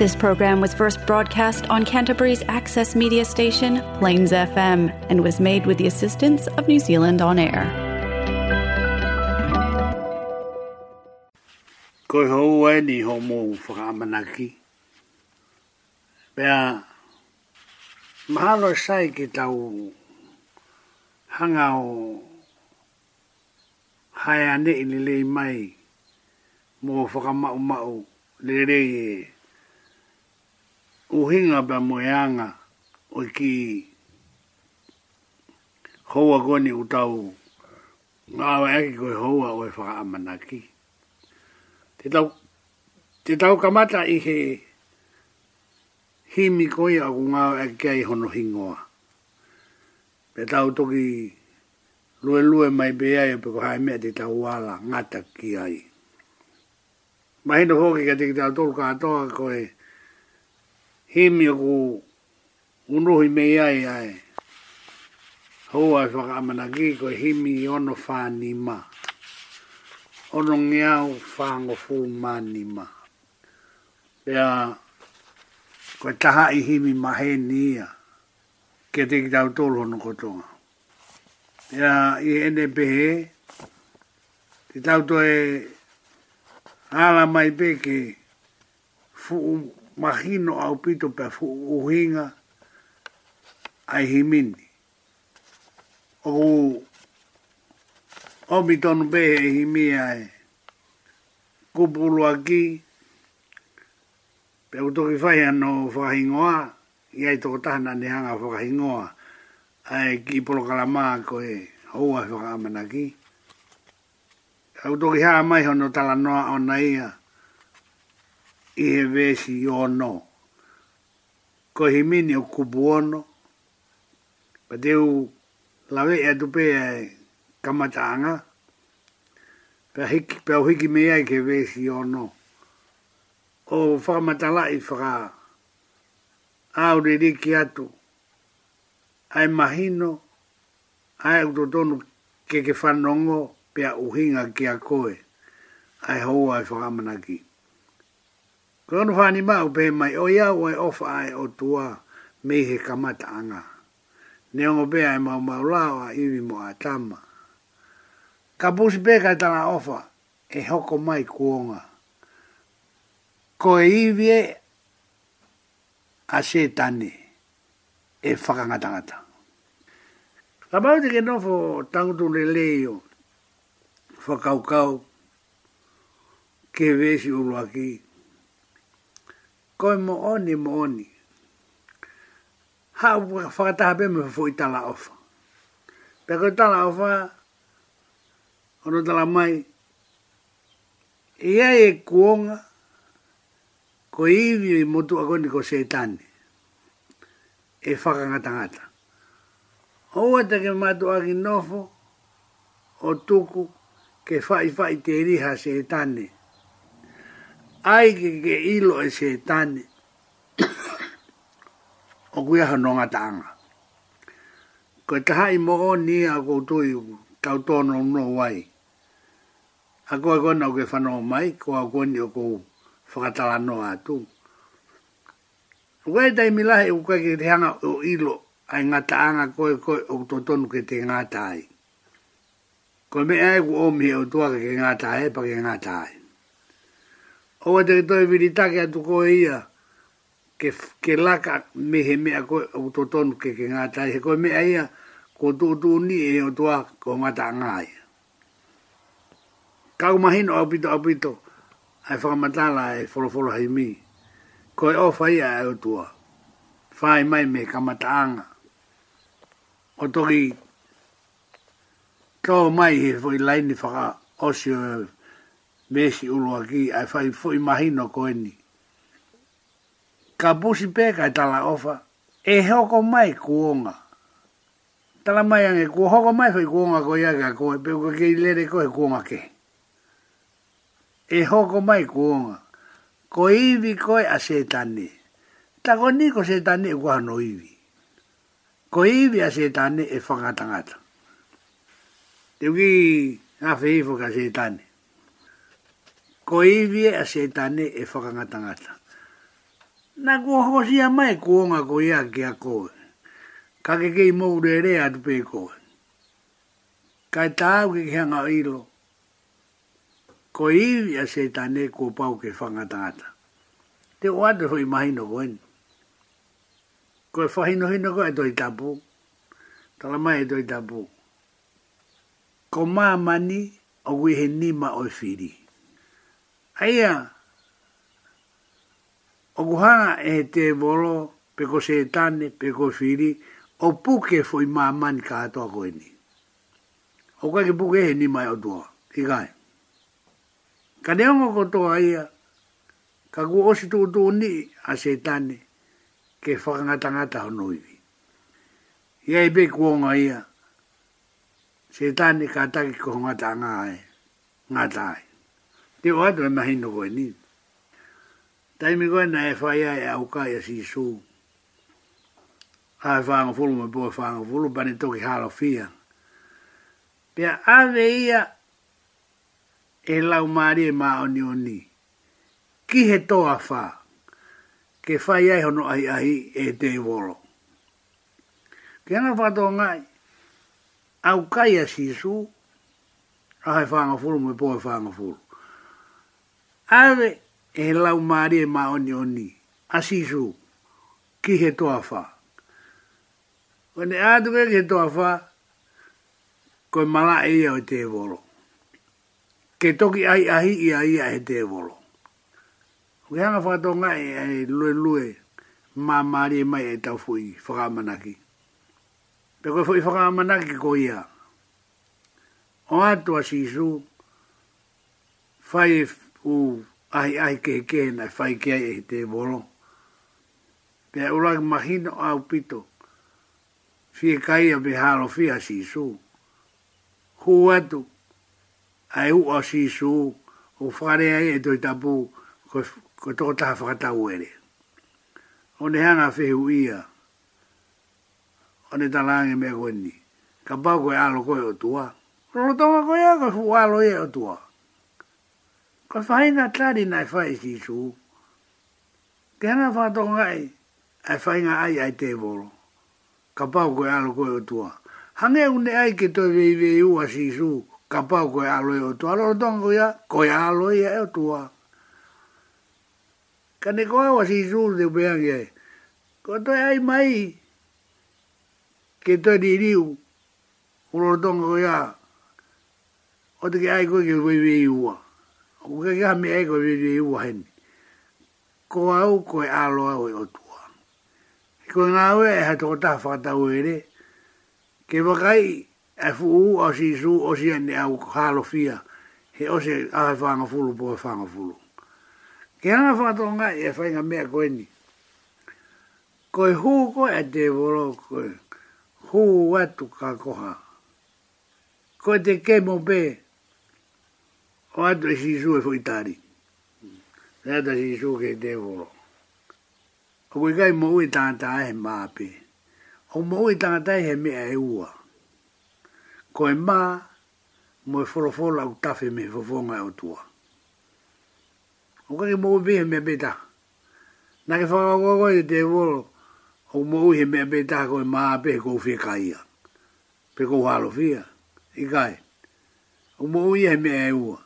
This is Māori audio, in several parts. This program was first broadcast on Canterbury's access media station, Plains FM, and was made with the assistance of New Zealand On Air. Koe hou ai ni ho mō whakaamanaki. Pea, mahalo sai ki tau hanga o hae ane i lelei mai mō mau lelei e uhinga ba moyanga o ki hoa goni utau ngā wa eki koe hoa o e whaka amanaki. Te tau, te tau kamata i he himi koe a ku ngā wa kei hono hingoa. Pe tau toki lue lue mai bea e peko hae mea te tau wala ngata ki ai. Mahino hoki ka te ki tau tolu katoa koe koe he mea ko unohi me ai ai. Ho ai whaka amana ki ko he mi ono wha ma. Ono ngiau wha ngofu ma ni ma. Pea ko taha i he mi mahe ni ia. Ke te ki tau tolu hono kotonga. Pea i ene pehe, te tau to e ala mai peke fu mahino au pito pe uhinga ai himini. O o mi tonu pe e himia e kupulu aki pe utoki fai anō whahingoa i ai toko tahana ni hanga whahingoa ai ki polo kalamā ko e houa whakamana ki. Au toki mai hono tala noa o ia i he vesi i ono. Ko he mini o kubu ono, pa te u lawe e tupe e kamatanga, pa hiki, hiki mea i he vesi i ono. O whakamatala i whaka, aure riki atu, ai mahino, ai utotonu ke ke whanongo, pia uhinga ki a koe, ai hoa i ki. Ko anu whani mau pe mai o ia o e ofa ai o tua me he kamata anga. Ne ongo pe ai mau mau lao a iwi mo a tama. Ka busi pe kai tana ofa e hoko mai kuonga. Ko e iwi e a se tani e whakangatangata. Ka mau te ke nofo tangutu le leo whakaukau ke vesi uruakii koe mo oni mo oni. Ha whakataha pe me fo i tala ofa. Pe koe tala ofa, ono tala mai, ia e kuonga, ko iwi i motu a koni ko seitani, e whakangata ngata. Oua te ke matu a ki nofo, o tuku, ke whai whai te iriha seitani, e ai ke ke ilo e se tani. o kuia hanonga taanga. Ko e taha i mo o ni a koutui tau tono no wai. A koe kona o ke whanau mai, ko a koni o kou whakatala no atu. Koe tai milahe u koe ke teanga o ilo ai ngā taanga koe koe o kutotonu ke te ngā tai. Koe me ae ku omi e o tuaka ke ngā pa ke ngā o wa te toi viri take atu ko ia ke, ke laka me he mea koe o tonu ke ke ngātai he koe mea ia ko tu tu ni e o tua ko ngata ngai kau mahino apito apito ai whakamatala ai wholoforo hai mi koe o fai a e o tua fai mai me kamataanga o toki tō mai he fwoi laini whaka osio me si ulo aki ai fai foi mahi no ko eni ka busi pe ka e tala ofa e hoko mai kuonga tala mai ange ku hoko mai fai kuonga ko yaga ko e pe ke lere ko e kuonga ke e hoko mai kuonga ko iwi ko e asetane ta ko ni ko setane e kua no iwi ko iwi asetane e whakatangata te wii ngafe ifo ka setane ko iwi a se tane e whakangata ngata. Nā kua hosi a mai kuonga ko ia ki a koe. Ka ke kei moure re atu pe koe. Ka e tāu ki ki ilo. Ko iwi a se tane kua pau ke whakangata ngata. Te de atu hui mahino koen. Ko fo whahino hino koe e toi tapu. Tala mai e toi tapu. Ko maa mani o wehe nima o Ko maa mani o wehe nima o whiri aia o kuhana e te bolo peko se tane, peko whiri, o puke foi maman ka atoa koe ni. O kua ke puke he ni mai o tua, i kai. Ka neongo kotoa ia, ka kua osi tuu tuu ni a se tane, ke whakangatangata hono iwi. Ia i pe kuonga ia, se tane ka atake kohongata ngā ai, ngā tae. Te o atu e mahi no koe ni. Taimi koe na e whaia e au kai a si su. Ae whanga fulu me poe whanga fulu, bani toki hala fia. Pea ave ia e lau maari e maa oni oni. Ki he toa wha. Ke whaia e hono ai ai e te volo. Ke ana whato ngai. Au kai a si su. Ae whanga fulu me poe whanga fulu ave e lau maari e ma oni oni. Asisu, ki he toa wha. Wane aduke ki he toa wha, koe mala e ia o te volo. Ke toki ai ahi ia ia he te volo. Koe hanga whakatonga e, e lue lue ma maari e mai e tau fui whakamanaki. Pe koe fui whakamanaki ko ia. O atua sisu, whai e u ai ai ke ke na fai ke ai e te volo te ora imagino au pito fie kai a be haro fie si su huatu ai u si su o fare ai e to tapu ko ko to ta fa ta uere one hanga fe huia one talange me goni ka ba ko alo ko o tua ro to ko ya ko hualo ye o tua Ko whaina tari nai whai ki su. Kena whātoko ngai, ai ai ngā ai ai te volo. Ka pau koe alo koe o tua. Hange unne ai ke toi vei vei ua si su. Ka pau koe alo e o tua. Alo tonga koe, koe alo e o tua. Ka ne koe ua si su te upeangi ai. Ko toi ai mai. Ke toi di riu. Ulo tonga koe ia. O te ke ai koe ke vei vei ua o ke ka me ego vi vi u ko au ko e alo au e otua ko ngā ue e hato o ta whakata uere ke wakai e fu u o si su o si ane au kālo fia he o se a he whanga fulu po e whanga fulu ke anga whakata o ngai e whainga mea ko eni ko e hu ko e te volo ko e hu watu ka koha ko te kemo pēr o ato e e fuitari. E ato e shisu ke e, e, e, e O koe kai mou e tangata O mou e tangata ai he mea e ua. Ko me fofonga e otua. O kai mou e bihe beta. Na ke whakakoko e devoro, o mou e beta ko e maape e kou fie kaia. Pe kou halofia, O mou e mea e ua.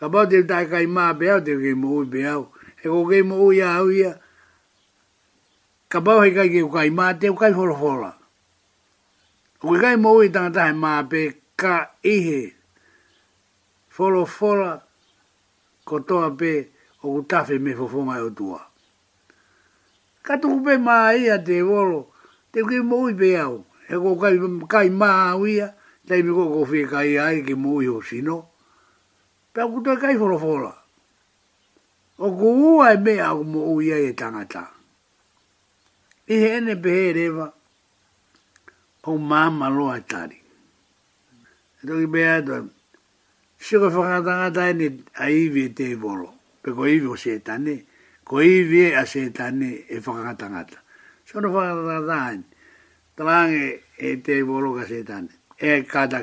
Ka bau te tai kai mā beau te kei mōi beau. E ko kei mōi a hau ia. Ka bau hei kai kei kai mā te kai hora hora. O kei kai mōi tangata hei mā pe ka ihe. Whoro whora ko toa pe o ku me whofonga e o tua. Ka tuku pe mā ia te wolo. Te kei mōi beau. E ko kai mā hau ia. Tei me ko kofi kai ai ki mōi o sinoa pe aku kai whorofora. O ko ua e mea aku mo uia e tangata. I he ene pehe rewa, o māma loa tari. E toki mea e toi, siko whakatangata e ni a iwi e te volo, pe ko iwi o se tane, ko iwi e a se tane e whakatangata. Sono whakatangata e ni, talang e te volo ka se tane, e kata,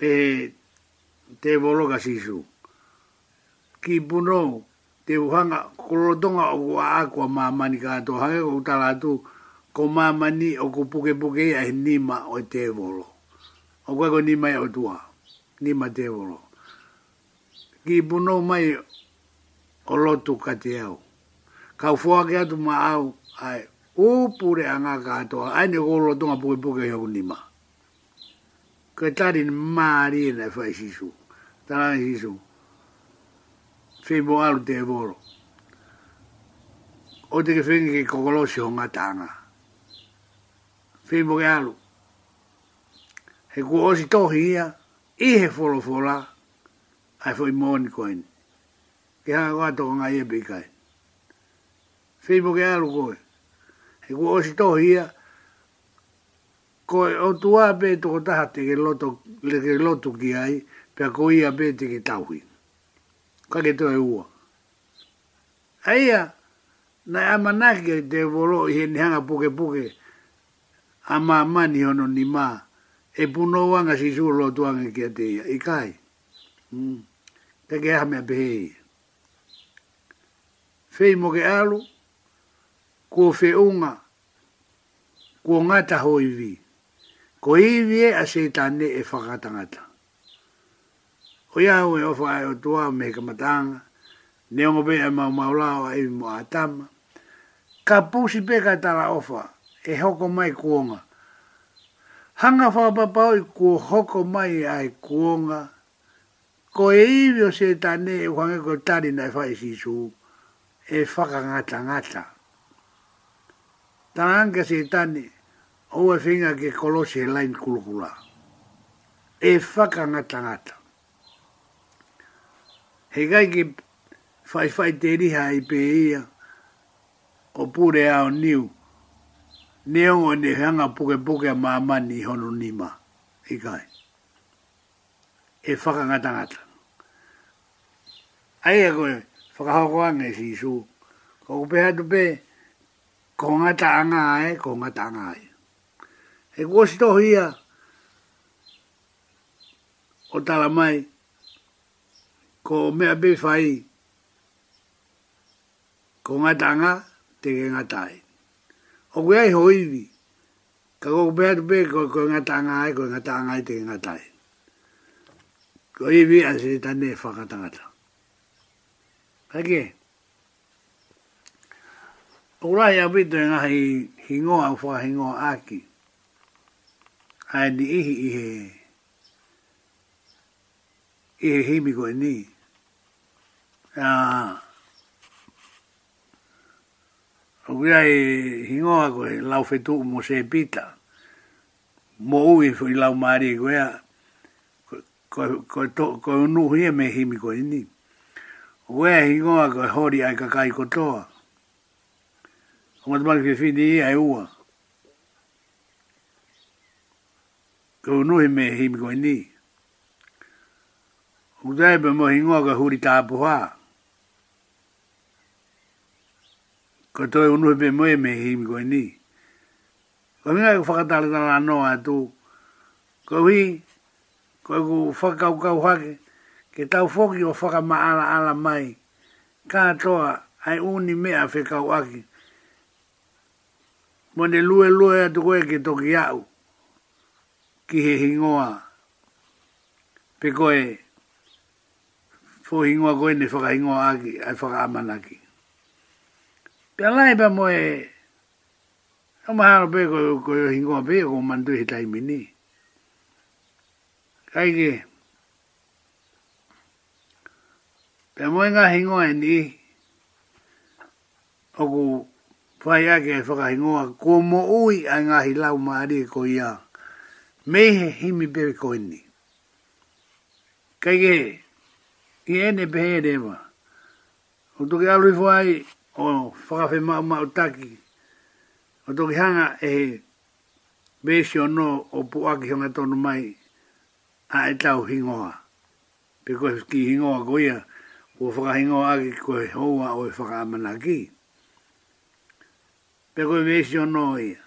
e te volo ka sisu. Ki puno, te uhanga, korotonga o ku aakua mamani ka ato hange ko utala tu, ko mamani o ku puke puke ia he nima o te volo. O kwa ko nima ia e o tua, nima te volo. Ki puno mai o lotu ka te au. Ka ufua ke atu ma au, ai, upure anga ka ato, aine korotonga puke puke ia e ku nima. Ketari tari ni maari e fai sisu tai hiso. Fibo alu te evoro. O te ke whingi ke kokoloshi o ngā tānga. Fibo ke alu. He ku osi tohi ia, i he wholo wholā, ai fwoi mōni koeni. Ke hanga kua toko ngā iepe i kai. E. Fibo ke alu koe. He ku osi tohi ia, koe o tuā pē toko taha te ke loto, le ke loto ki ai, pe koi a pe te ki tauhi. Ka ke toa e ua. Aia, na amanake te volo i he nihanga puke puke, ama maa mani hono ni maa, e puno wanga si suru lo tuanga kia te ia, i kai. Ka mm. ke aha mea pehei. Fei mo ke alu, ko fe unga, ko ngata hoi vi. Ko hivi e a seitane e whakatangata o ia o ofa ai o tua me ka matanga, ne ongo pe ma e mau maulao e mo atama, ka pusi pe ka tala ofa e hoko mai kuonga. Hanga whapapau i kua hoko mai ai kuonga, ko e iwi o se tane e wange ko tari nai whai sisu e whaka ngata ngata. Tana anka se tane, oua whinga ke kolose e lain kulukula. E whaka ngata ngata he kai ki fai fai te riha i pe ia o pure ao niu. Neongo ne hanga puke puke a maamani i honu nima. I kai. E whakangata ngata. ngata. Ai a koe, whakahoko ane si sisu. Ko kupe hatu pe, ko ngata anga ae, ko ngata anga ae. E kua sito hia, o tala mai, ko mea be fai ko ngā tanga te ke ngā tai. O kui ai hoiwi, ka ko mea tupe ko ko ngā tanga ai, ko ngā tanga ai te ke ngā tai. Ko iwi a se tane whakatangata. Kake? O rai a pito e ngahi hingoa, whahingoa aki. Ai ni ihi ihe e he he mi koe ni. A wea e hingoa koe lau fetu mo se pita. Mo ui fui lau maari e koea. Koe unu hia me he mi koe ni. Wea e hingoa koe hori ai kakai kotoa. O matamaki fi fini i ai ua. Koe unu hia me he he mi koe ni. Kutai pe mohi ngoa ka huri tāpuhā. Ko toi unuhi pe mohi me himi koe ni. Ko mingai ku whakatāle tāla anoa atu. Ko hui, ko ku whakau kau hake, ke tau foki o whaka ma ala mai. Ka toa, ai uni mea whekau aki. Mone lue lue atu koe ke toki au. Ki he hingoa. Pe koe, fo hingo a goe ne whaka hingo aki, ai whaka amanaki. Pea lai pa moe, o maharo pe koe ko yo hingo a pe, ko mandu he taimi ni. Kai ke, pea moe ngā hingo a e ni, o ku whai ake ai whaka hingo a, ko mo ui a ngā hilau maari e ko ya me he himi be ko ni. Kai ke, i ene pehere ewa. O toki alu ai, o whakawhi mau mau taki. O toki hanga e besi o no o puaki hanga tonu mai a e tau hingoa. Pe koe ki hingoa ko ia, o whakahingoa aki koe houa o e whakamana ki. Pe koe besi o no ia.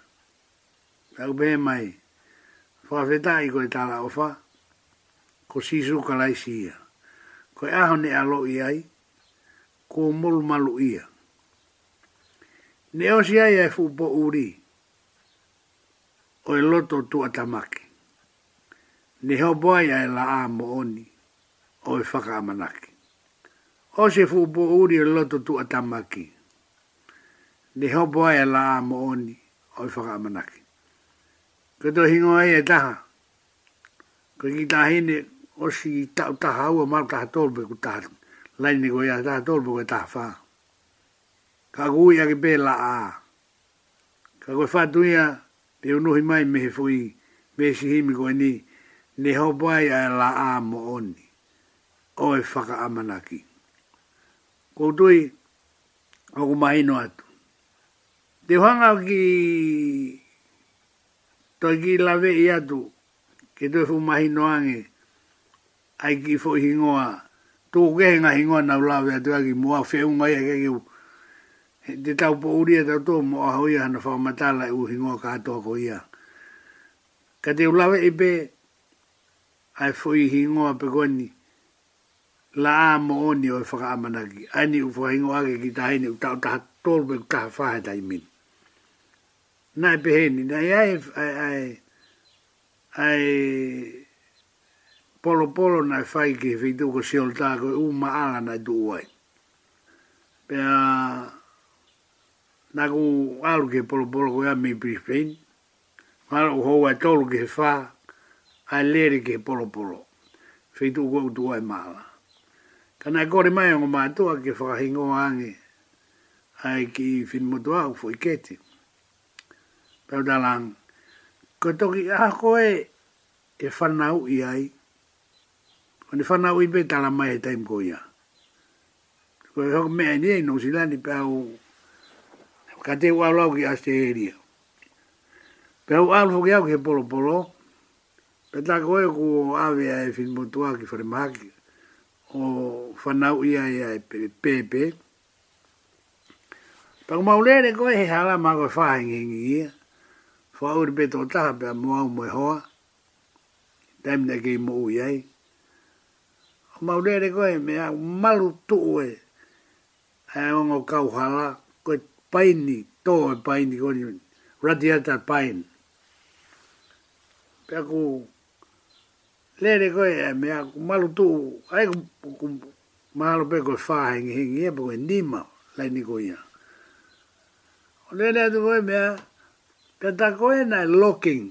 Tau pehe mai, whakawhi tai koe tala ofa, ko sisu kalaisi ia koe aho ne alo i ai, ko molu malu ia. Ne osi ai ai fupo uri, o e loto tu atamaki. Ne hopo ai ai la a mooni, o e whaka amanaki. Ose fupo uri o e loto tu atamaki. Ne hopo ai ai la a mooni, o e whaka amanaki. Koe to hingo ai e taha, koe ki tahine, koe o si tau taha au a mau taha tolpe ku taha laini ko ya ta tolpe ku ta fa Ka kui ake pē la a. Ka koe whatu de te unuhi mai me fui me si himi koe ni ne hopo ai a la a mo oni. O e whaka amanaki. Ko tui o ku mai no atu. Te hanga ki toi la ve ya atu ke fu mai no ki ai ki fo hingoa tu ge nga hingoa na la ve tu ki mo fe un ai ke ki de ta po uri ta to mo a hoia na fa mata la u hingoa ka to ko ia ka te la ve be ai fo hingoa pe go ni la amo oni o fa e ka mana ki ai u fo hingoa ke ki ta hi ni ta ta to be ka fa ta i min na be he ni na ai ai ai ai polo polo na fai ki fi tuko si ol tako u maala na tu uai. Pea naku alu ki polo polo ko mi Brisbane. Maala u hou ai tolu ki fa a leri ki polo polo. Fi tuko u tuai maala. Ka nai kore mai ongo mātua ki whakahingo angi ai ki fin motua u fui keti. Pea u talang. Ko toki ako e e whanau i ai o ni whanau i bei tala mai he taim ko ia. Ko e hoko mea ni e no si pe au ka te u alau ki aste e ria. Pe au alu fuki au ki he polo polo pe ta ko e ku ave a e finmotua ki whare o whanau i ia e pepe. Pe au maulere ko e he hala mago e whahengi ia. Whaur pe tō taha pe a moa u moe hoa. Taim na mo u iai maurere koe me malu tuu e. E ongo kau hala, koe paini, tō e paini koe ni, radiata pain. Pea ku, lere koe e me malu tuu, ae ku, ku mahalo pe koe wha hengi hengi e, koe nima, lai ni koe ia. O lere atu koe me a, pe ta koe na locking,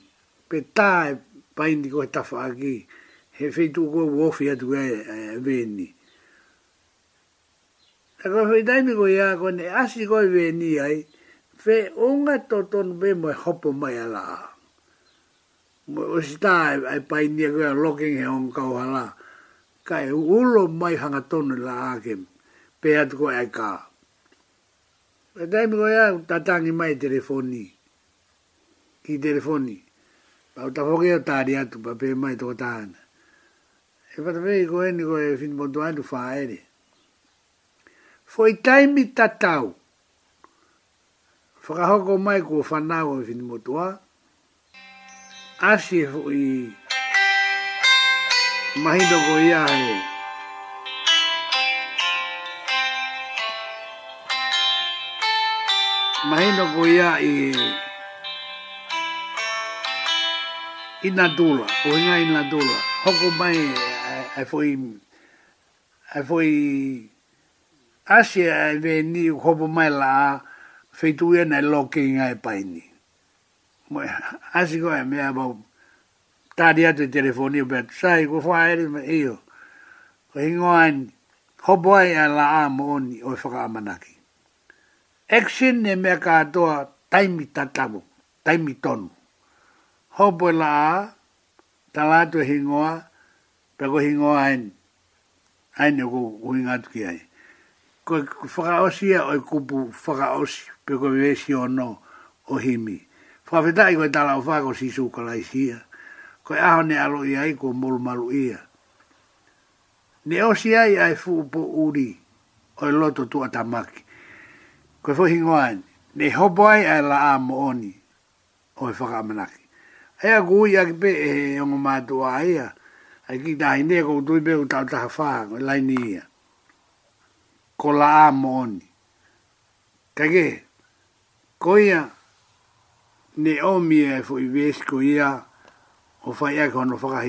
pe ta e paini koe tafa aki. Pe he fei tu ko wofi atu e veni. A ko fei taimi ko ia ko ne asi go e veni ai, fe un to ton be mo hopo mai ala. Mo e osita e pai ni ko e he on kau ala, ka e ulo mai hanga tonu la ake, pe atu ko e ka. Fei taimi ko ia tatangi mai telefoni, ki telefoni. Pau tafoke o tari atu, pa pe mai toko e fata me i koe ni koe fin mo tuan tu whaere. Fo i taimi tatau, whakahoko mai kua whanau e fin mo tuan, asi e fo i mahino ko ia he. Mahino ko ia i ina dula, o inga ina dula, hoko mai e ai foi ai foi asia ai veni o hobo mai lá feito ia na locking ai paini mo asi go me abo tadia de telefone o bet sai go foi me io o ingoan hobo ai ala amoni o fra e manaki action ne me ka to taimi tatabo taimi ton hobo e la talato e hingoa ta ko hingo ain ain e ko winga tu ai. ko faka osi ya o kupu faka osi pe ko vesi o no o himi fa veta i ko tala o fa ko si su ko lai sia ko aho ne alo i ai ko mol malu ia ne osi ai ai fu po uri o loto tu atamaki ko fo hingo ain ne hobo ai ai la amo oni o faka manaki Ea kui ake pe e ongo mātua aia ai ki da ine ko tu be ta ta fa ko la ni ya ko la mon ka ge ko ya ne o mi e fo i ves ko ya o fa ya ko no fa ka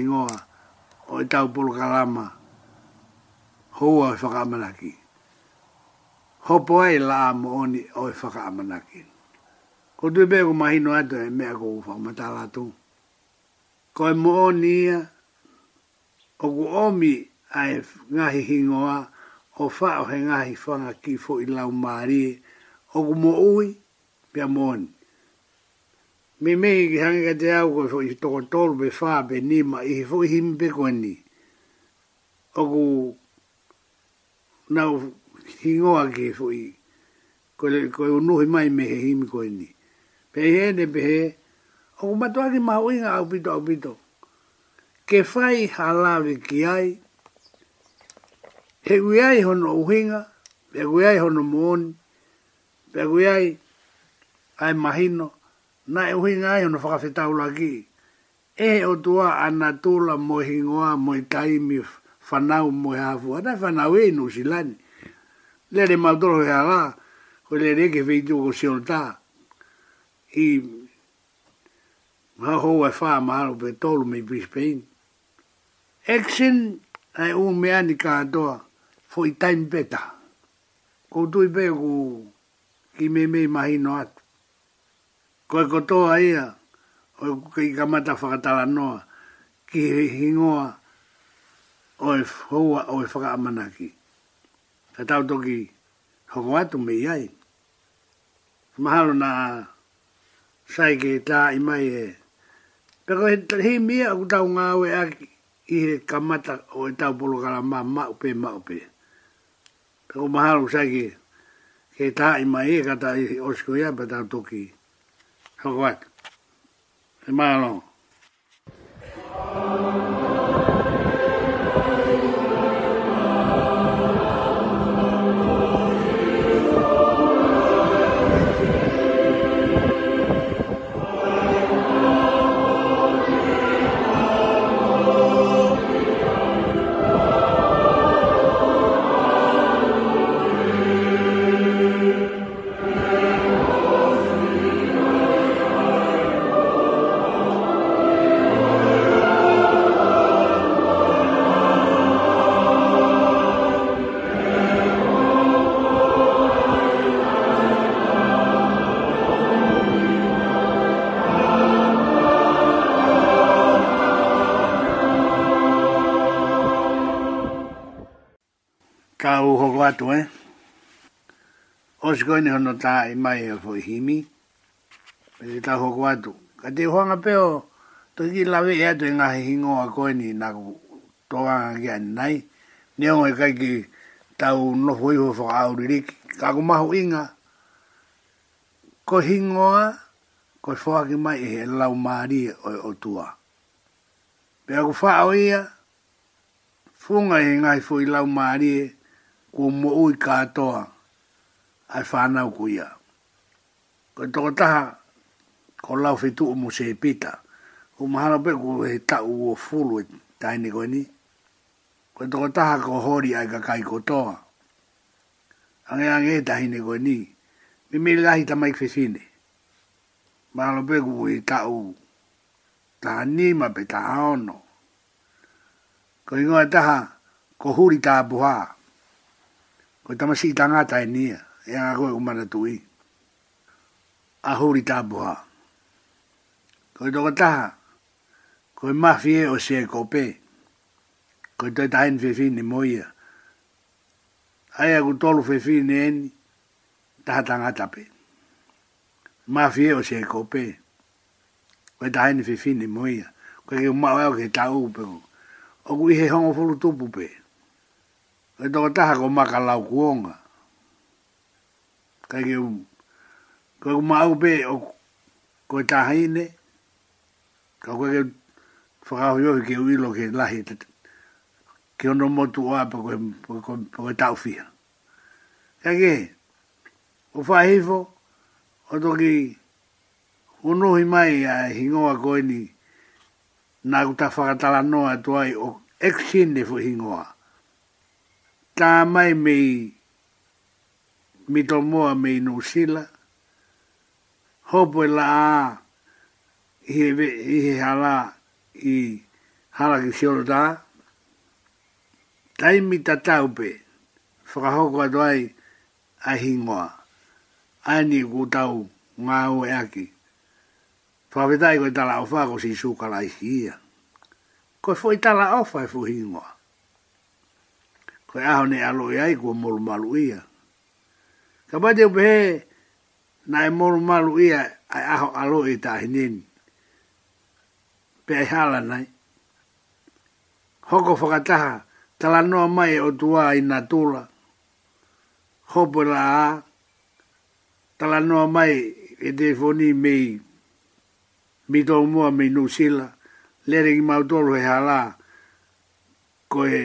o ta u pol ka lama ho e wa fa ka ma ki ho po ai la mon o fa e ka ma ki ko tu be ko ma hi no ata e me ko fa ma ta la tu ko mo ni ya o gu omi ai ngahi hingoa o fa o he ngahi whanga ki fo i lau maari o gu mo ui pia mon. Me mei ki hangi ka te au koe fo i toko tolu pe wha pe nima i fo i himi pe koe ni. O gu nau hingoa ki fo i koe, koe unuhi mai me he himi koe ni. Pe he ne pe he o gu matua ki mahoinga au pito. Au pito ke whai halawe ki ai, he uiai hono uhinga, he uiai hono mooni, he uiai ai mahino, na e uhinga ai hono whakawhetau laki. E he o tua anatula mo hingoa mo i taimi whanau mo i hafu, ana i whanau e inu silani. Lere mautoro he ala, ko lere eke whitu ko sionta, i ha hou e wha mahalo pe tolu mi pispeini action ai u me ani ka do foi time beta ko tu i begu ki me me mai no at ko e ko to ai o ki ka mata fa no ki hingoa o e fua o e fa manaki ka tau toki hoko atu me iai. Mahalo na sai ke ta i mai e. Pero he tau nga we a ki i he kamata o e tau polo kala mā ma maupe maupe. Pako mahalo saki, ke tā i mai e kata i osko ia pa tā toki. Hoko wat. E mahalo. atu e. Eh? O si koine hono tā i mai e fo himi. E te tau hoko atu. Ka te huanga peo, to ki lawe e atu e ngahi hingo a koine na ku toanga ki ane nai. Ni ongo e kai ki tau nofu iho fo auririki. Ka ku mahu inga. Ko hingoa, ko fuaki mai e he lau maari o, o tua. Pea ku whaau ia, funga e ngai fui lau maari e, kua mo'u i katoa ai whanau ku ia. Ko i toko taha, ko lau whetu o mo se pita, ko mahala pe ko he tau o fulu e taine koe ni. Ko i toko taha ko hori ai ka kai kotoa. Ange ange e taine koe ni. Mi mi lahi ta mai kwefine. Mahala pe ko he tau ta anima pe ta aono. Ko i ngoe taha, ko huri ta buhaa o i tamasi i tangata e nia, e a koe kumana tui. A huri tāpua. Koe toko taha, koe mafi e o se kope. Koe toi tahen fefi ni moia. Ai aku tolu fefi ni eni, taha tangata pe. Mafi e o se kope. Koe tahen fefi ni moia. Koe ke umau e o ke tau upe. Oku ihe hongo furu tupu pe. Koe e toko taha ko makala lau kuonga. Kai ke ko koe kuma au o ko taha ine, ka koe ke whakau yoi ke uilo ke lahi te te, ke ono motu oa pa ko koe, koe, koe tau fia. Kai ke, o whaifo, o toki, unuhi mai a hingoa koe ni, nā kuta whakatala noa tuai o ekshine fu hingoa tā mai me mi tō moa me i nōsila. Hōpo e la ā i he hala i hala ki siolo tā. Tai mi tā tau pe, whakahoko atu ai a hingoa. Ai ni ku tau ngā o e aki. Whawetai koe tala o whako si sūkala i hia. Koe fōi tala o e whai fō hingoa. Ko e aho ne alo i e ai kua moru malu ia. Ka pate upe he, na e moru malu ia ai aho alo i ta hinin. Pe ai hala nai. Hoko whakataha, tala noa mai o tua i nga tula. Hopo la a, tala mai e te fwoni mei mi tō mua mei nusila. Lere ki mautoro he hala, ko e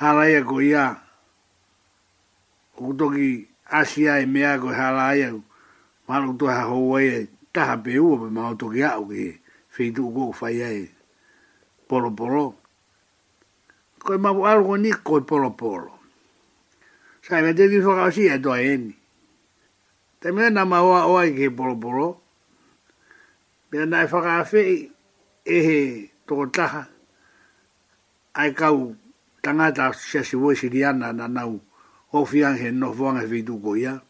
halai ko ia. Ko toki asia e mea ko halai ako. Mano to ha hoi e taha pe ua pe mao toki ao ke feitu ko fai ai. Polo polo. Ko e mabu alo ko ni ko e polo polo. Sae me te ki whaka si e toa eni. Te mea nama oa oa i ke polo polo. Mea nai whaka a fei e he toko taha. Ai kau tangata sia si voi siriana na nau o fiang he no fuang e vidu ko ia.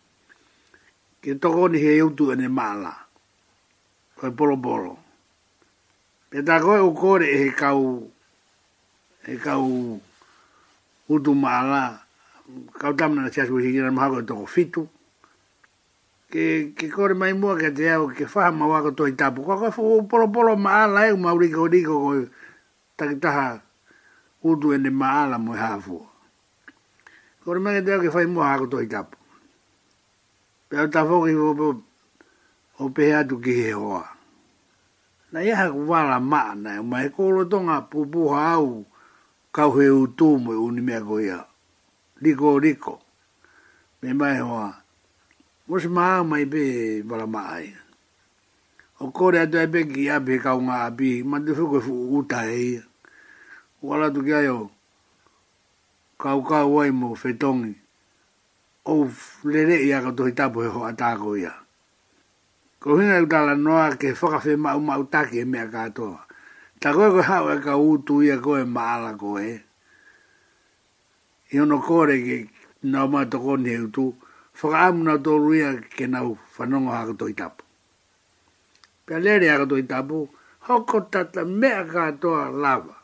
Ke toko ni he eutu ene mala Koe polo polo. Pe ta koe ukore e he kau e kau utu mala ka tamna na sia si voi siriana maha koe toko fitu. Ke, ke kore mai mua ke te au ke faha mawako toi tapu. Koe koe fuu polo polo maala e umaurika o riko ta ta kwa utu e ne maala mo hafu. Kori mene teo ke fai mua hako toi tapu. Pea ta foki o pe o pe atu ki he hoa. Na iha ku wala maa nai, ma he kolo tonga pupuha hau kau he utu mo uni mea ko ia. Liko liko. Me mai hoa. Mos maa mai pe wala maa ia. O kore atu e pe ki api kau ngā api, ma te fuku e fuku utai ia wala tu ki ayo kau kau wai mo fetongi o lere ia ka tohi tapo e ho atako ia ko hina i tala noa ke whaka fe mau mau taki e mea katoa ta koe koe hau e ka utu ia koe maala koe i ono kore ke nao mai toko ni utu whaka amu na tolu ia ke nau whanongo ha ka tohi tapo pia lere ia ka tohi tapo hoko tata mea katoa lava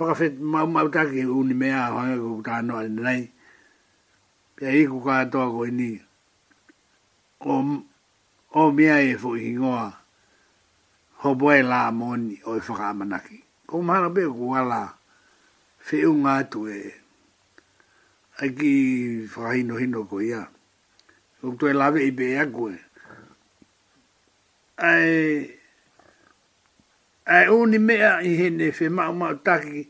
Whaka whet mau mau taki uni mea hoanga ko ta no nai. Pia iku kātoa ko ini. O, o mea e fu ingoa. Ho boe la moni o i whaka amanaki. Ko mahala pe ko wala. Whiu ngātu e. Aiki whaka hino hino ko ia. Ko tue lawe i be e. Ai ai uni mea i he ne whi mau mau taki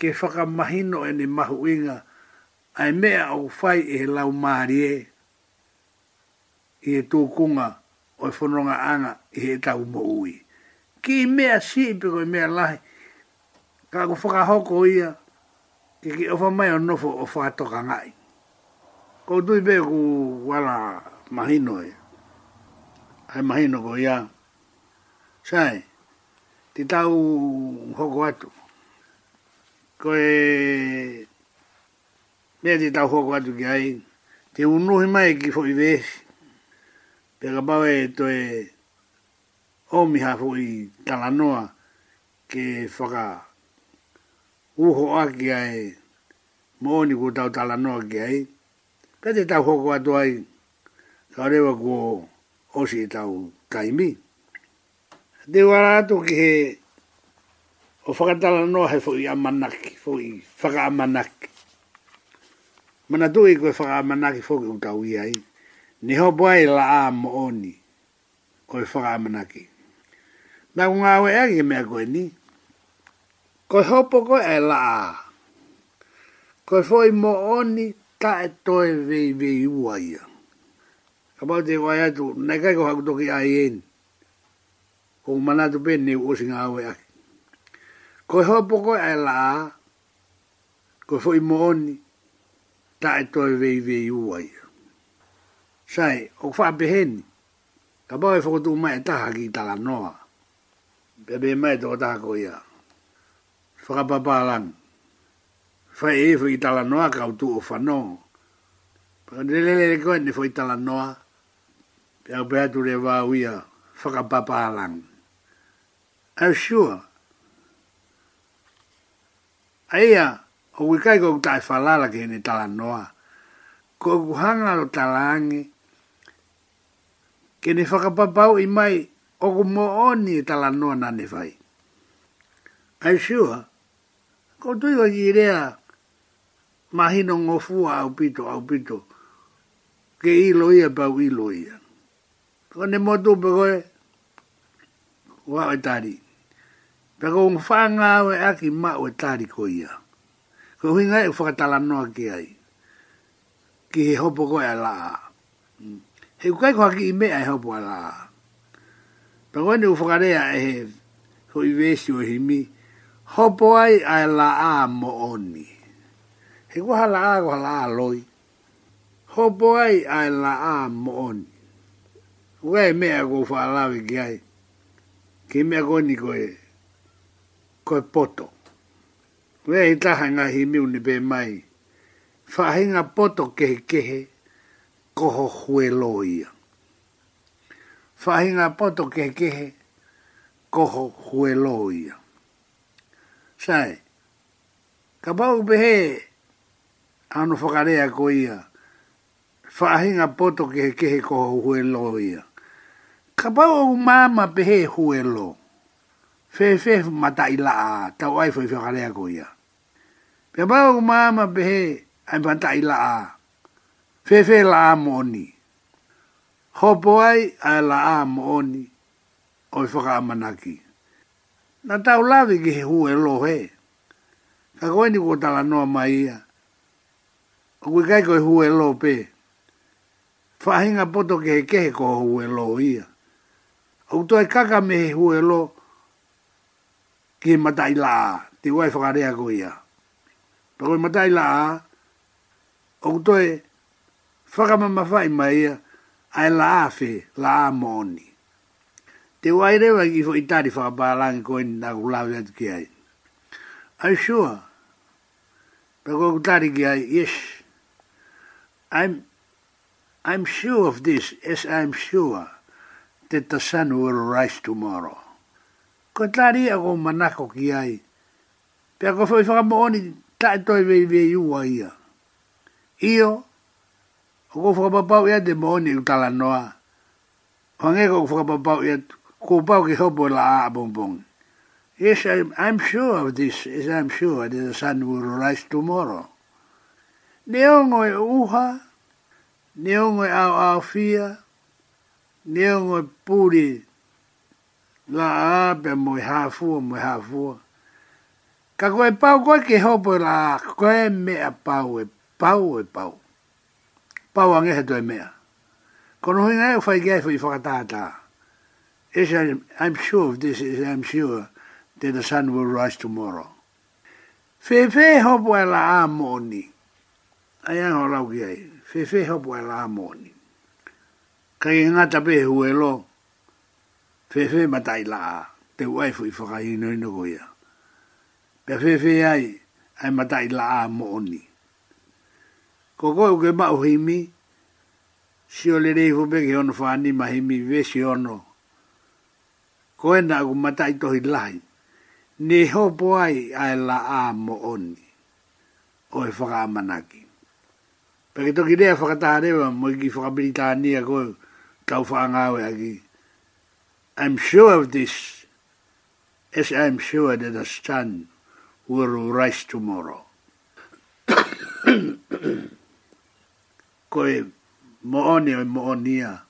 ke whakamahino e ne mahu inga ai mea au whai e he lau maari e i he tōkunga o i e whanonga anga i he tau maui. Ki mea si pe koi mea lahi ka ku whakahoko ia ke ki ofa mai o nofo o whakatoka ngai. Ko tui pe ku wala mahino e. Ai mahino ko ia. Sai. Sai te tau hoko atu. Ko e... Mea te tau hoko atu ki ai. Te unuhi mai ki fo i vesi. Pe ka pau e to e... Omi ha fo i talanoa ke whaka... Uho a ki ai. Mooni ku tau talanoa ki ai. Pe te tau hoko atu ai. Ka rewa ku o... Osi e tau kaimi de wara to ki he o whakatala no he fo i amanak fo i whaka amanak mana tu i ko whaka amanak fo i unka ui ai ni ho boa i la a mo oni koe whaka amanak na ku ngā wea ki mea koe ni koe hopo ko e la a fo i mo oni ta e toe vei vei ua ia Kapau te wai atu, nekai ko hakutoki ai eni ko mana to be ni o singa we a ko ho po ko e la ko fo i mon ta e to ve ve u ai sai o fa be hen ka ba e fo to ma e ta ha ki ta la no be be ma e to ta ko ya fo ka pa pa lan fa e fo i ta la no ka tu o fa no Pero de le le ko ni foi tala noa. Pero pe tu le va uia. Faka papa alang are sure. Aia, o wikai kou tai whalala ki hene tala noa. Ko ku hanga lo tala angi. Ke ne whakapapau i mai o ku mo oni e tala noa nane whai. Are sure. Ko tui wa kirea mahino ngofua au pito au pito. Ke ilo ia pau ilo ia. Ko ne motu pe koe. Wa e tari. Wa e tari. Pe ko ngā whānga awe aki mā o e tāri ko ia. Ko hui ngai e whakatala noa ki ai. Ki he hopo ko e la. Mm. He kukai ko haki i mea e hopo e la. Pe ko ene u whakarea e he ko i vesi o himi. Hopo ai a e la a mo oni. He kua hala a ko hala a loi. Hopo ai a e la a mo oni. Kukai e mea ko u whakalawe ki ai. Ki mea ko ni ko e koe poto. Wea i taha ngā hi miu ni mai. Whahinga poto kehe kehe, koho hue loia. Whahinga poto kehe kehe, koho hue loia. Sai, ka pau pehe, anu whakarea ko ia, whahinga poto kehe kehe, koho hue loia. Ka pau mama pehe hue loia fefe mata ila tau ai foi fo galea ko ia pe ba o mama be ai mata ila fefe la moni ho boy ai la moni o fo ga manaki na tau la vi ge hu e lo he ka ko ni ko la noa mai ia o ku kai ko hu e lo pe fa poto ke ke ko hu e lo ia o e kaka me hu e lo ia ke matai la te wai whakarea ko ia. Pako matai la o kutoe whakamama whai mai ia ai la afe la a moni. Te wai rewa ki fo itari whakaparangi ko ini nā kulawe atu ki ai. sure. Pako kutari ki ai, yes. I'm, I'm sure of this as I'm sure that the sun will rise tomorrow. ko tari a ko manako ki ai. Pea ko fai whaka mooni tae toi vei vei ua ia. Io, o ko whaka papau ia te mooni u tala noa. Hange ko whaka papau ia ko pau ki hopo la a bong Yes, I, I'm sure of this. Yes, I'm sure that the sun will rise tomorrow. Neongo e uha, neongo e au au fia, neongo e puri, neongo e la pe mo hafu mo hafu ka ko e pau ko ke ho po la ko e me a pau e pau e pau pau ange he doi mea ko no hinga e fai gai fai whakatata is a, I'm sure of this is I'm sure that the sun will rise tomorrow fe fe ho e la a moni ai ang ho lau gai fe fe ho e la a moni ka i ngata pe huelo e fefe matai la te uai fu i whakai ino ino goia. Pe fefe ai, ai matai la a mo oni. Ko koe uke mau himi, si o lerei fu peke ono whani ma himi ve si ono. Ko e nga matai tohi lahi, ne hopo ai ai la a mo oni. O e whakamanaki. Pe ke toki rea whakatahare wa mo i ki whakabilitaania koe, tau whaangawe aki. I'm sure of this, as I'm sure that a son will rise tomorrow. Koe mooni o moonia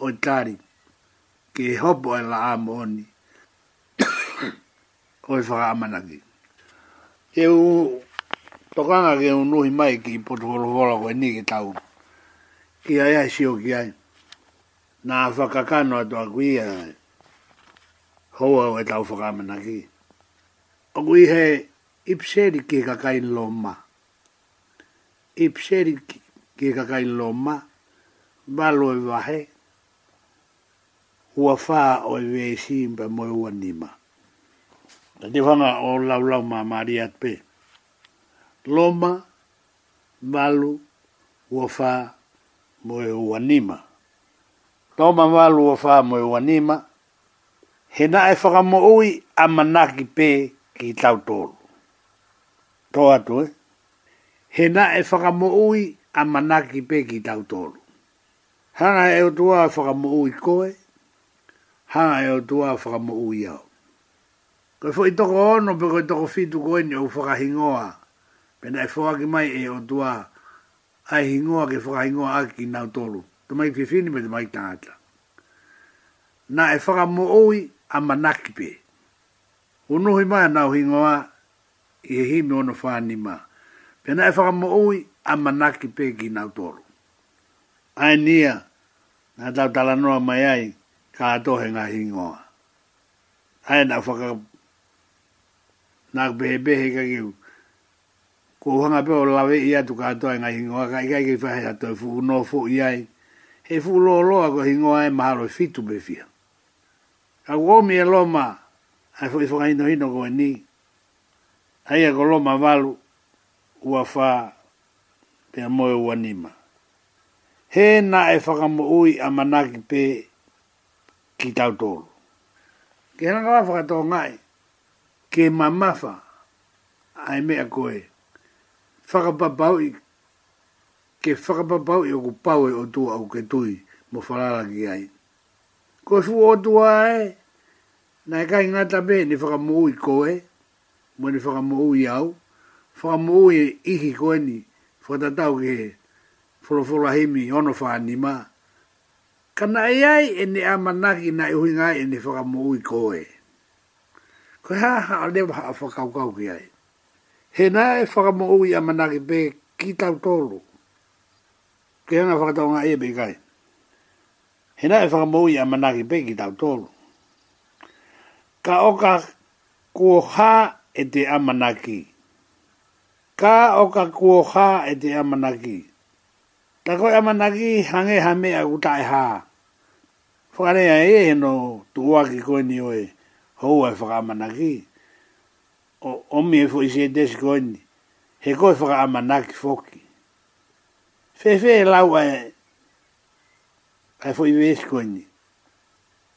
o tari, ke hopo e laa mooni, o i whakaamanaki. E u tokanga ke unuhi mai ki potuholohola koe ni ki tau. Ki ai sio ki ai. Nā whakakano atua ku ia hoa o e tau whakamana ki. O kui he ipseri ki kakain lo ma. Ipseri ki kakain lo ma. Balo e wahe. Ua wha o e wesi mpa moe ua nima. Ta te whanga o lau lau ma maari atpe. Lo ma. Balo. Ua wha. Moe ua nima. Toma walu wa faa moe wa nima he na e whakamo ui a manaki pē ki tau tōru. Tō atu e. He na e whakamo ui a manaki pē ki tau tōru. Hanga e o tua a whakamo ui koe. Hanga e o tua a whakamo ui au. Koe fo i toko ono pe koe toko fitu koe ni au whakahingoa. Pena e whakaki mai e o tua ai hingoa ke whakahingoa aki ki nau tōru. Tumai ki fini me tumai tangata. Na e whakamo ui amanaki pe. O nuhi mai anau hingoa i he himi ono whāni ma. Pena e whakamo ui amanaki pe ki nau toru. Ai nia, nga tau talanoa mai ai, ka atohe ngā hingoa. Ai nau whaka, nāk behe behe ka kiu, ko hanga pe o lawe i atu ka atohe ngā hingoa, ka kai ki whahe atohe fuku no fuku iai, he fuku loa loa ko hingoa e mahalo e fitu be a uomi e loma, a fo i fo gaino hino go ni, a ia loma valu, ua fa, pe a moe ua He na e whakamo ui a manaki pe ki tau tōru. Ke hana nga whakatō ngai, ke mamafa, a e mea koe, whakapapau i, ke whakapapau i oku pau e o tua au ke tui, mo whalara ki ai. ko fu o tua ai, e, na e kai ngata be ni whaka mou i koe, mo ni whaka mou i au, whaka mou i ihi koe ni, whaka ke wholofora ono wha ni ma. Ka e ai e ni amanaki na i e hui ngai e ni whaka mou i koe. Koe ha ha a lewa ha a whakaukau ki ai. He na e whaka mou i amanaki be ki tau tolu. Kei anga whakatau ngai e be kai. He na e whaka mou i amanaki be ki tau tolu ka oka kuo ha e te amanaki. Ka oka kuo ha e te amanaki. Ta koe amanaki hange hame a utai ha. Whakarea e he no tuwa ki koe ni oe hou ai whaka amanaki. O, omi e fwoi se desi koe ni. He koe whaka amanaki foki. Fefe e lau e Ai fwoi vesi koe ni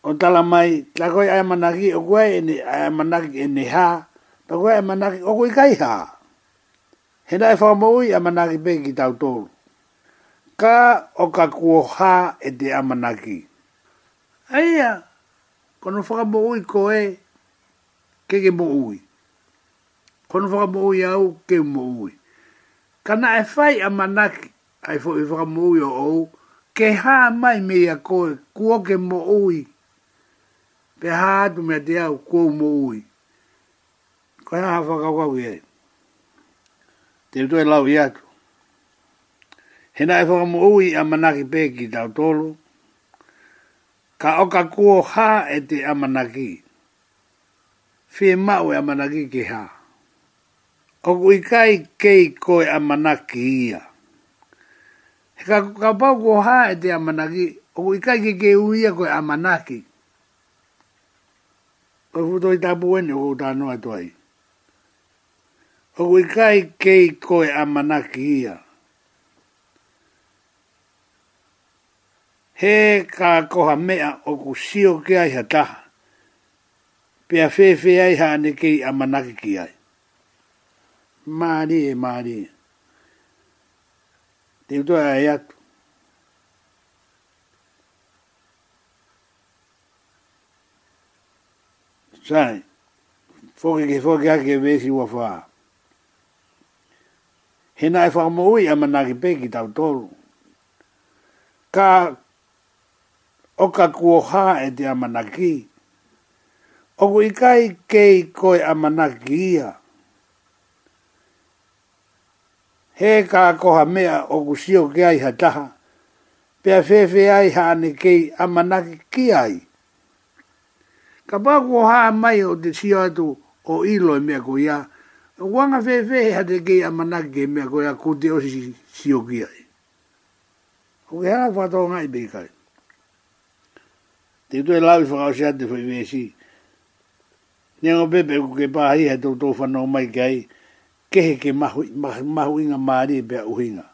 o tala mai la koi ai managi o koi ni ai managi ni ha pa koi ai manaki o koi e e kai ha he nai fa maui ai manaki be ki tau to ka o ka kuo ha e te e ai manaki. ai ya ko no fa mo ko e ke ke mo ai ko no fa mo au ke mo ai ka nai fai ai managi ai fo i fa mo ai o ke ha mai me ya ko kuo ke mo ai pe ha du me de au ko mo ui ko ha fa ga ga ui te to e lau ia tu he na e fa mo ui a mana ki pe ki tau tolu ka o ka kuo ha e te a mana ki fi e ma o e a mana ki ki ha o kui kai kei koe a mana ki ia he ka, ka pau kuo ha e te a mana ki o kui kai ki ke uia koe a ki o fu doi ta bu ni o ta no to ai o wi kai ke ko e amana ia he ka ko ha mea o ku sio ke ai hata pe a ai ha ni ke amana ki ai mari e mari te to ai e at sai foki ke foki a ke vesi wa fa hena e fa mo ui a mana peki tau tolu ka o ka kuo ha e te ama ki o ku ikai kei koe amana ki ia he ka koha mea o sio ke ai hataha pia fefe ai hane kei amana ki ai ka pā kua haa mai o te tia atu o ilo e mea ko ia, o wanga whewe ha te kei a manake e mea ko ia ko te osi si o kia e. O ke hana kua tō ngai bei kai. Te tue lawi whakao si ate whai mea si. Nengo pepe ku ke pāhi ha tō tō whanau mai kai, kehe ke mahu, mahu inga maari e pia uhinga.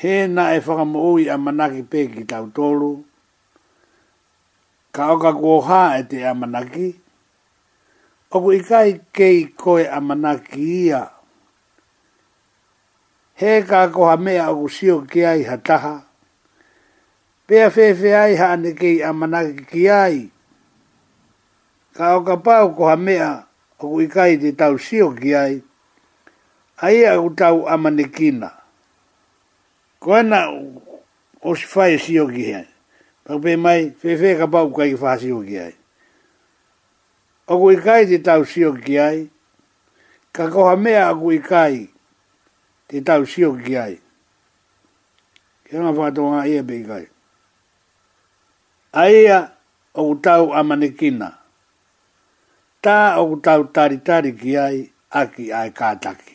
He na e whakamu ui a manake pe ki tau tōru, ka oka kuoha e te amanaki. Oku ikai kei koe amanaki ia. He ka koha mea oku sio ki ai hataha. Pea fefe ai haane kei amanaki ki ai. Ka oka pau koha mea oku ikai te tau sio ki ai. Ai a oku tau amanekina. Koena o si fai sio ki hei. Au mai, fefe ka pau kai ki whaasi o ki ai. Aku i kai te tau si o ki ai. Ka koha mea aku i kai te tau si o ki ai. Ke nga whaato ngā ia pe i kai. A ia o ku tau a manikina. Tā o ku tau ki ai aki ai kātaki.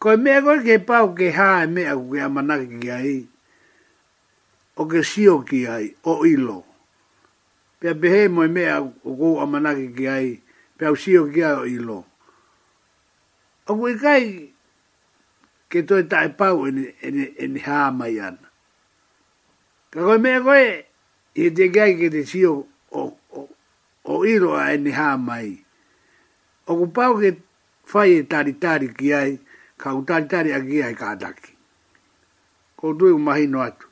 Koe mea koe ke pau ke haa e mea ku amanaki ki mea koe ke pau ki ai o ke sio ki ai, o ilo. Pea behe moe mea o kou amanake ki ai, pea o sio ki ai o ilo. O kui kai ke toi tae pau eni, eni, eni haa mai ana. Ka koe mea koe, i te kai ke te sio o, o, o ilo a eni haa mai. O ku pau ke fai e tari tari ki ai, ka u tari tari a ki ai ka ataki. Ko tui umahino atu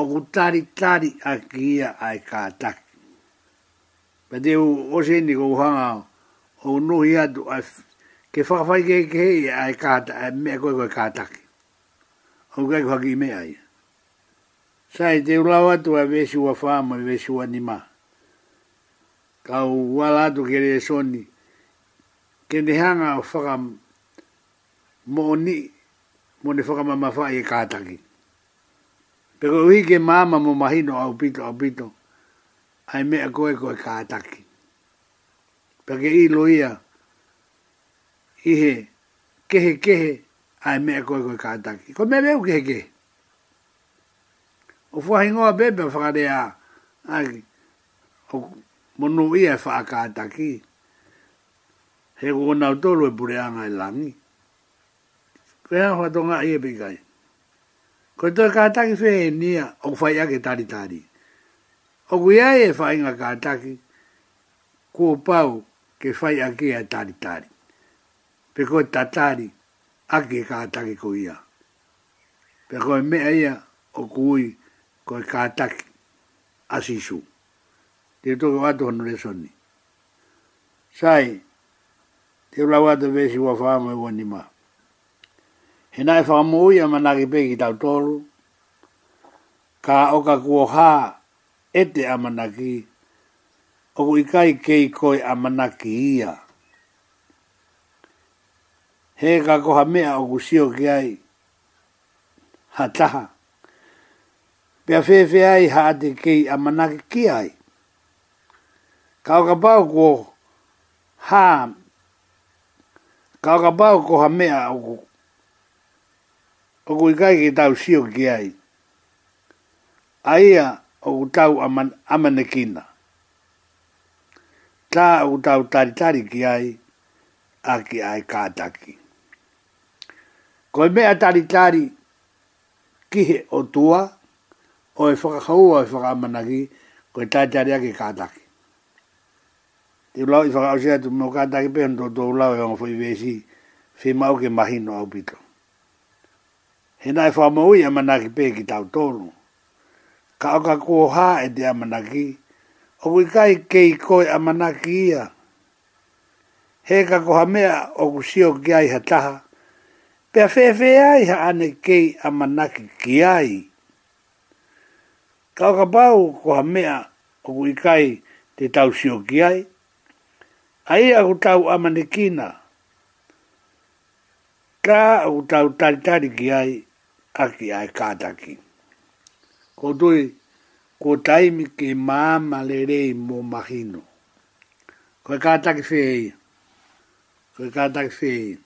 o ku tari tari a kia ai ka taki. Pa te u o seni ko uhanga o nuhi atu a ke whakawhai ke ke hei ai ka taki, ai mea koe koe ka taki. O kai kua ki mea ia. Sai te ulau atu a vesi ua whaama i vesi nima. Ka u wala atu kere e soni. Ke ne hanga o whaka mo ni, mo ne whaka whai e ka taki. Pero ko ui ke māma mo mahino au pito au pito. Ai mea koe koe ka ataki. Pe ke i loia. Ihe. Kehe kehe. Ai mea koe koe ka ataki. Ko mea meu kehe kehe. O fuahi ngoa bebe whakare a. Ai. O monu ia wha ka ataki. He kukonau tolu e pureanga e langi. Pea hoa tonga i e pikai. Ko to ka ta ki fe ni a o fa ya ke ta ri ta ri. O ku ya e fa inga ka ta ki ku pa u ke fa ya ke ta ri ta ri. Pe ko ta ta ri a ke ka ta ki ku ya. Pe ko e me e a ya o ku i ko ka ta ki a si su. Te to ka to no le son Sai. Te la wa te vesi wa fa mo wa ni ma he nai e whakamui a manaki pe ki tau tolu, ka oka kuo ha ete a manaki, o ku ikai kei koi a manaki ia. He ka koha mea o ku sio ki ai, ha taha, pia fefe ai ha ate kei a manaki ki ai. Ka oka pau kuo ha, ka oka pau koha mea o ku o kui kai ki tau sio ki ai. A ia o ku tau aman, amanekina. Tā o ku tau tari tari ki ai, a ki ai kātaki. Koi mea tari tari kihe o tua, o e whakakaua o e whakamanaki, koe tari tari a ki kātaki. Ti ulau i whakausia tu mō kātaki pehantotou ulau e ongo fwi vesi, fima au ke mahino au pitoa he nai wha mau i amanaki pē ki tau tōru. Ka oka kua hā e te manaki, o kui kai kei koe manaki ia. He ka koha mea o ku sio ki ai hataha, pea whewe ai ha ane kei amanaki ki ai. Ka oka pau koha mea o kui kai te tau sio ki ai, a ia ku tau amanikina, ka o tau taritari ki ai, aki ai kātaki. Ko tui, ko taimi ke māma lerei mō mahino. Ko kātaki whei, ko kātaki whei,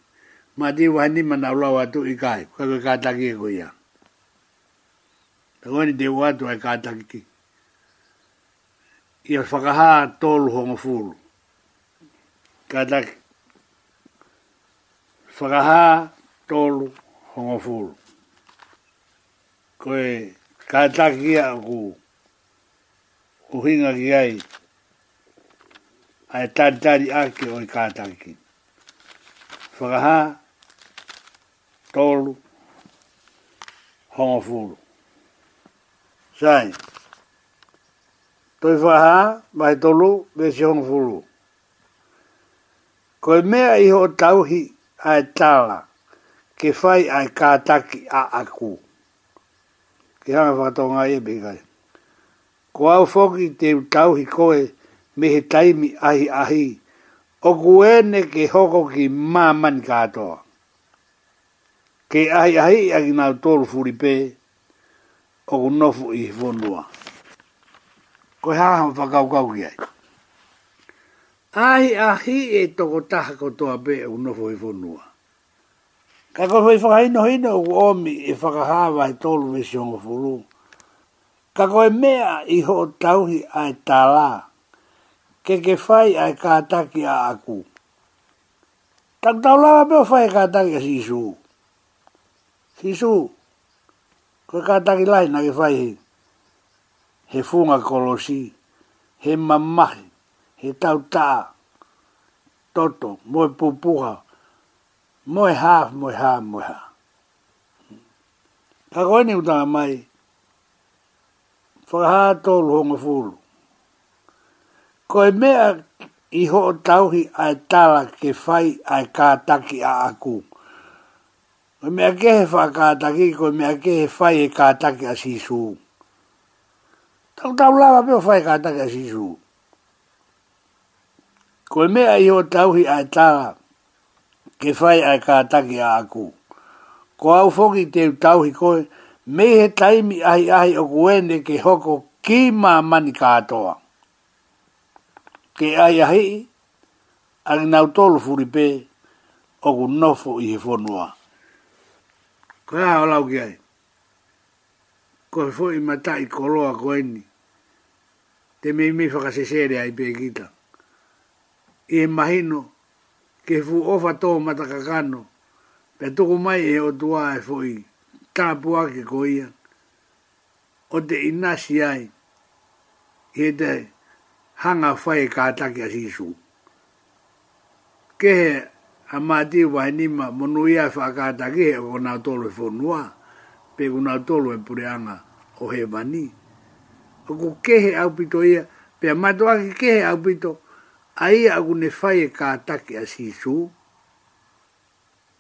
mā te wahani mana ulau watu i kai, ko ko kātaki e kuia. Tako ni te watu ai kātaki ki. Ia whakaha tolu hongo fulu. Kātaki. Whakaha tolu hongo fulu koe kātaki a ku kuhinga ki ai ai tātari ake oi kātaki. Whakaha, tolu, honga fulu. Sai, toi whaha, mai tolu, mesi honga fulu. Koe mea iho tauhi ai tāla, ke fai ai kātaki a aku ke hanga whakatonga e bengai. Ko au whoki te tauhi koe me he taimi ahi ahi, o kuene ke hoko ki māman kātoa. Ke ahi ahi a ki nāu tōru furipē, o ku nofu i hifonua. Ko he hanga whakaukau ki ai. Ahi ahi e toko taha kotoa pē o nofu i hifonua. Kako ko fai hino hino u omi e fa ka hawa e tolu me si furu. Ka e mea i ho tauhi a tala. Ke ke fai ai e kātaki a aku. Tak tau lawa peo fai e kātaki a sisu. Sisu. Ko e kātaki lai na ke fai he. He funga kolosi. He mamahi. He tau taa. Toto. Moe pupuha moe ha, moe ha, moe ha. Ka koe ni utanga mai, whakaha tōru honga fūru. Koe mea i ho tauhi ai tāra ke whai ai kātaki a aku. Koe mea ke he wha kātaki, koe mea ke he whai e kātaki a sisu. Tau tau lawa peo whai e kātaki a sisu. Koe mea i ho tauhi ai tāra ke whai ai ka taki a aku. Ko au whoki te tauhi koe, me he taimi ahi ahi o kuene ke hoko ki mā mani kātoa. Ke ai ahi, ari nau tolu furipē, o ku nofo i he whonua. Ko ea o lau ki ai, ko he fo i matai koloa kuene, te mei mei whakasesere ai pēkita. I he mahino, ke fu ofa tō matakakano, pe tuku mai e o tua e fōi, tāpua ke koia, o te inasi ai, he te hanga whai ka e kātaki a sisu. Kehe a mātī wai nima monu ia e whakātaki e o nā tolu e fōnua, pe o nā tolu e pureanga o he mani. O ku kehe au pito ia, pe a mātua ke kehe au pito ai agu ne fai e ka atake a sisu.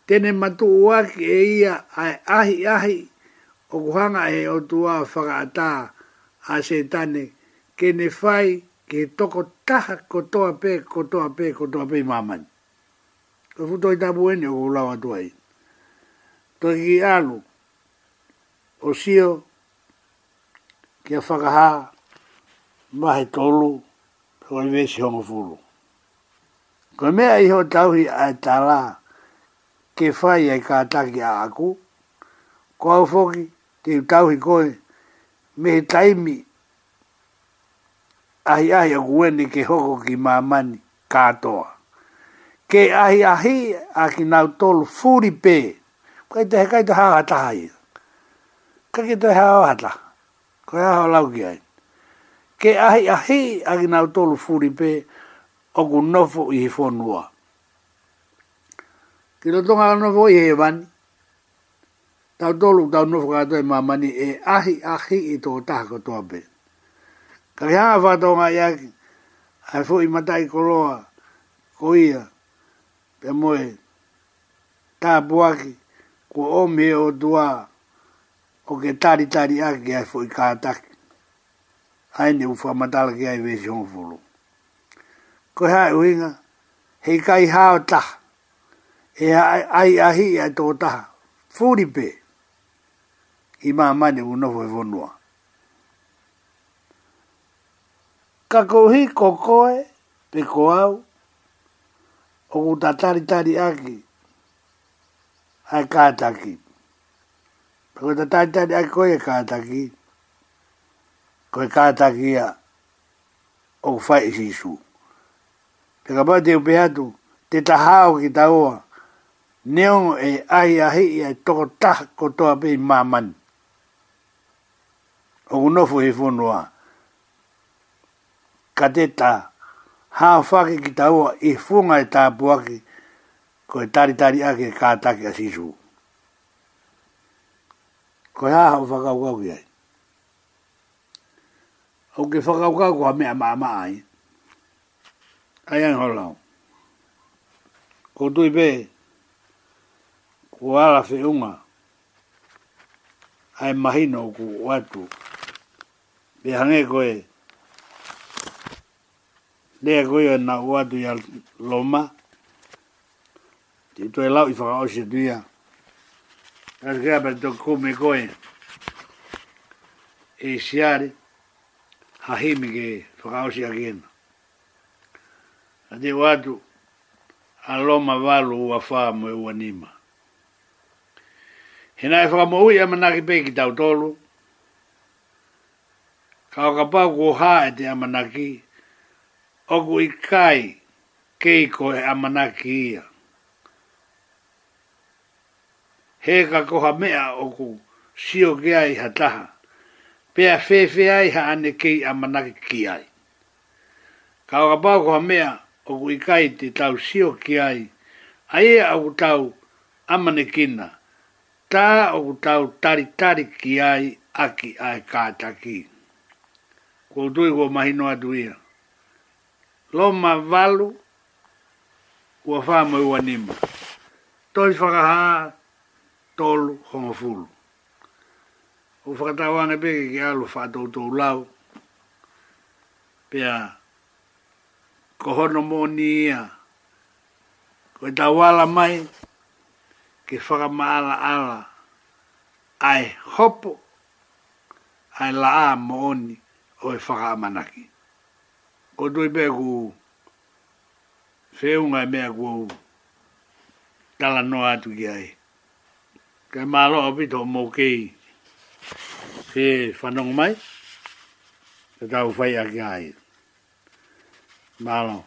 Tene matu uaki e ia ai ahi ahi o kuhanga e o tua whakaata a se tane ke ne fai ke toko taha kotoa pe kotoa pe kotoa pe mamani. Ko futo i tabu ene o kulau atua i. To ki alu o sio ke whakaha mahe tolu Tuan Vesi Hongo Fulu. Ko mea iho tauhi ai tala ke whai ai e kātaki a aku. Ko au whoki te tauhi koe me taimi ahi ahi a kuwene ke hoko ki mamani kātoa. Ke ahi ahi a ki nau tolu furi pē. Kai te hekai te hawa taha ia. Kai ke te hawa hata. Koe hawa lau ki ai. Ke ahi ahi a ki nau tolu furi pē. Kai te hekai te hawa o ku nofo i he whonua. Ki lo tonga nofo i he wan, tau tolu tau nofo kato i mamani e ahi ahi i tō taha ko tōa pe. Ka ki hanga whātonga i aki, ai fo i matai koloa, ko ia, pe moe, tā buaki, ko ome o tua, o ke tari tari aki ai fo i kātaki. Aine ufa matala ki ai vesi hongfulu ko ha uinga he kai ha ta e ai ai ai to ta fuli pe i ma ma ni uno vo vo no ka ko hi ko ko e pe ko au o ku ta tari tari aki ai ka ta ki pe ko ta tari tari aki ko e ka ta ki ko e ka ta ki a o fai si su te kapa te upe atu, te tahao ki ta oa, neo e ai ahi i e ai toko tah kotoa pe i maman. O unofu he whonua, ka te ta hao whake ki ta i whunga e, e tāpuaki, ko e tari tari ake e kātake a sisu. Ko hea hao whakau kau ki ai. O ke whakau kau ko ha mea maa maa ai ai ai ho lao ko tui be ko ala fe unga ai mahino ku watu be hange koe lea koe na watu ya loma ti tue lau i whaka ose tuia kasi kia pa to kume koe e siare hahimi ke whaka ose akiena a te watu a loma walo ua faa mo ua nima. He nai faka e mo ui amanaki e pe ki tau tolu, ka waka pau ku e te amanaki, oku i kai keiko e amanaki ia. He ka koha mea oku sio ge ai ha taha, pea fe ai ha ane kei amanaki ki ai. Ka waka pau mea, o uikai te tau sio ki ai, ai au tau amanekina, tā o tau taritari ki ai aki ai kātaki. Kua utui kua mahinoa duia. Loma valu, kua whāma ua nima. Toi whakaha, tolu hongafulu. Kua whakatawane peke ki alu whātou tau lau, pia ko hono moni ia. Ko e tawala mai, ke whaka maala ala. Ai hopo, ai laa mooni o e whaka amanaki. Ko tui pe ku, whiunga e mea kuou, tala noa atu ki ai. Ke maalo apito mo kei, whi whanong mai, ke tau whai aki ai. 妈了。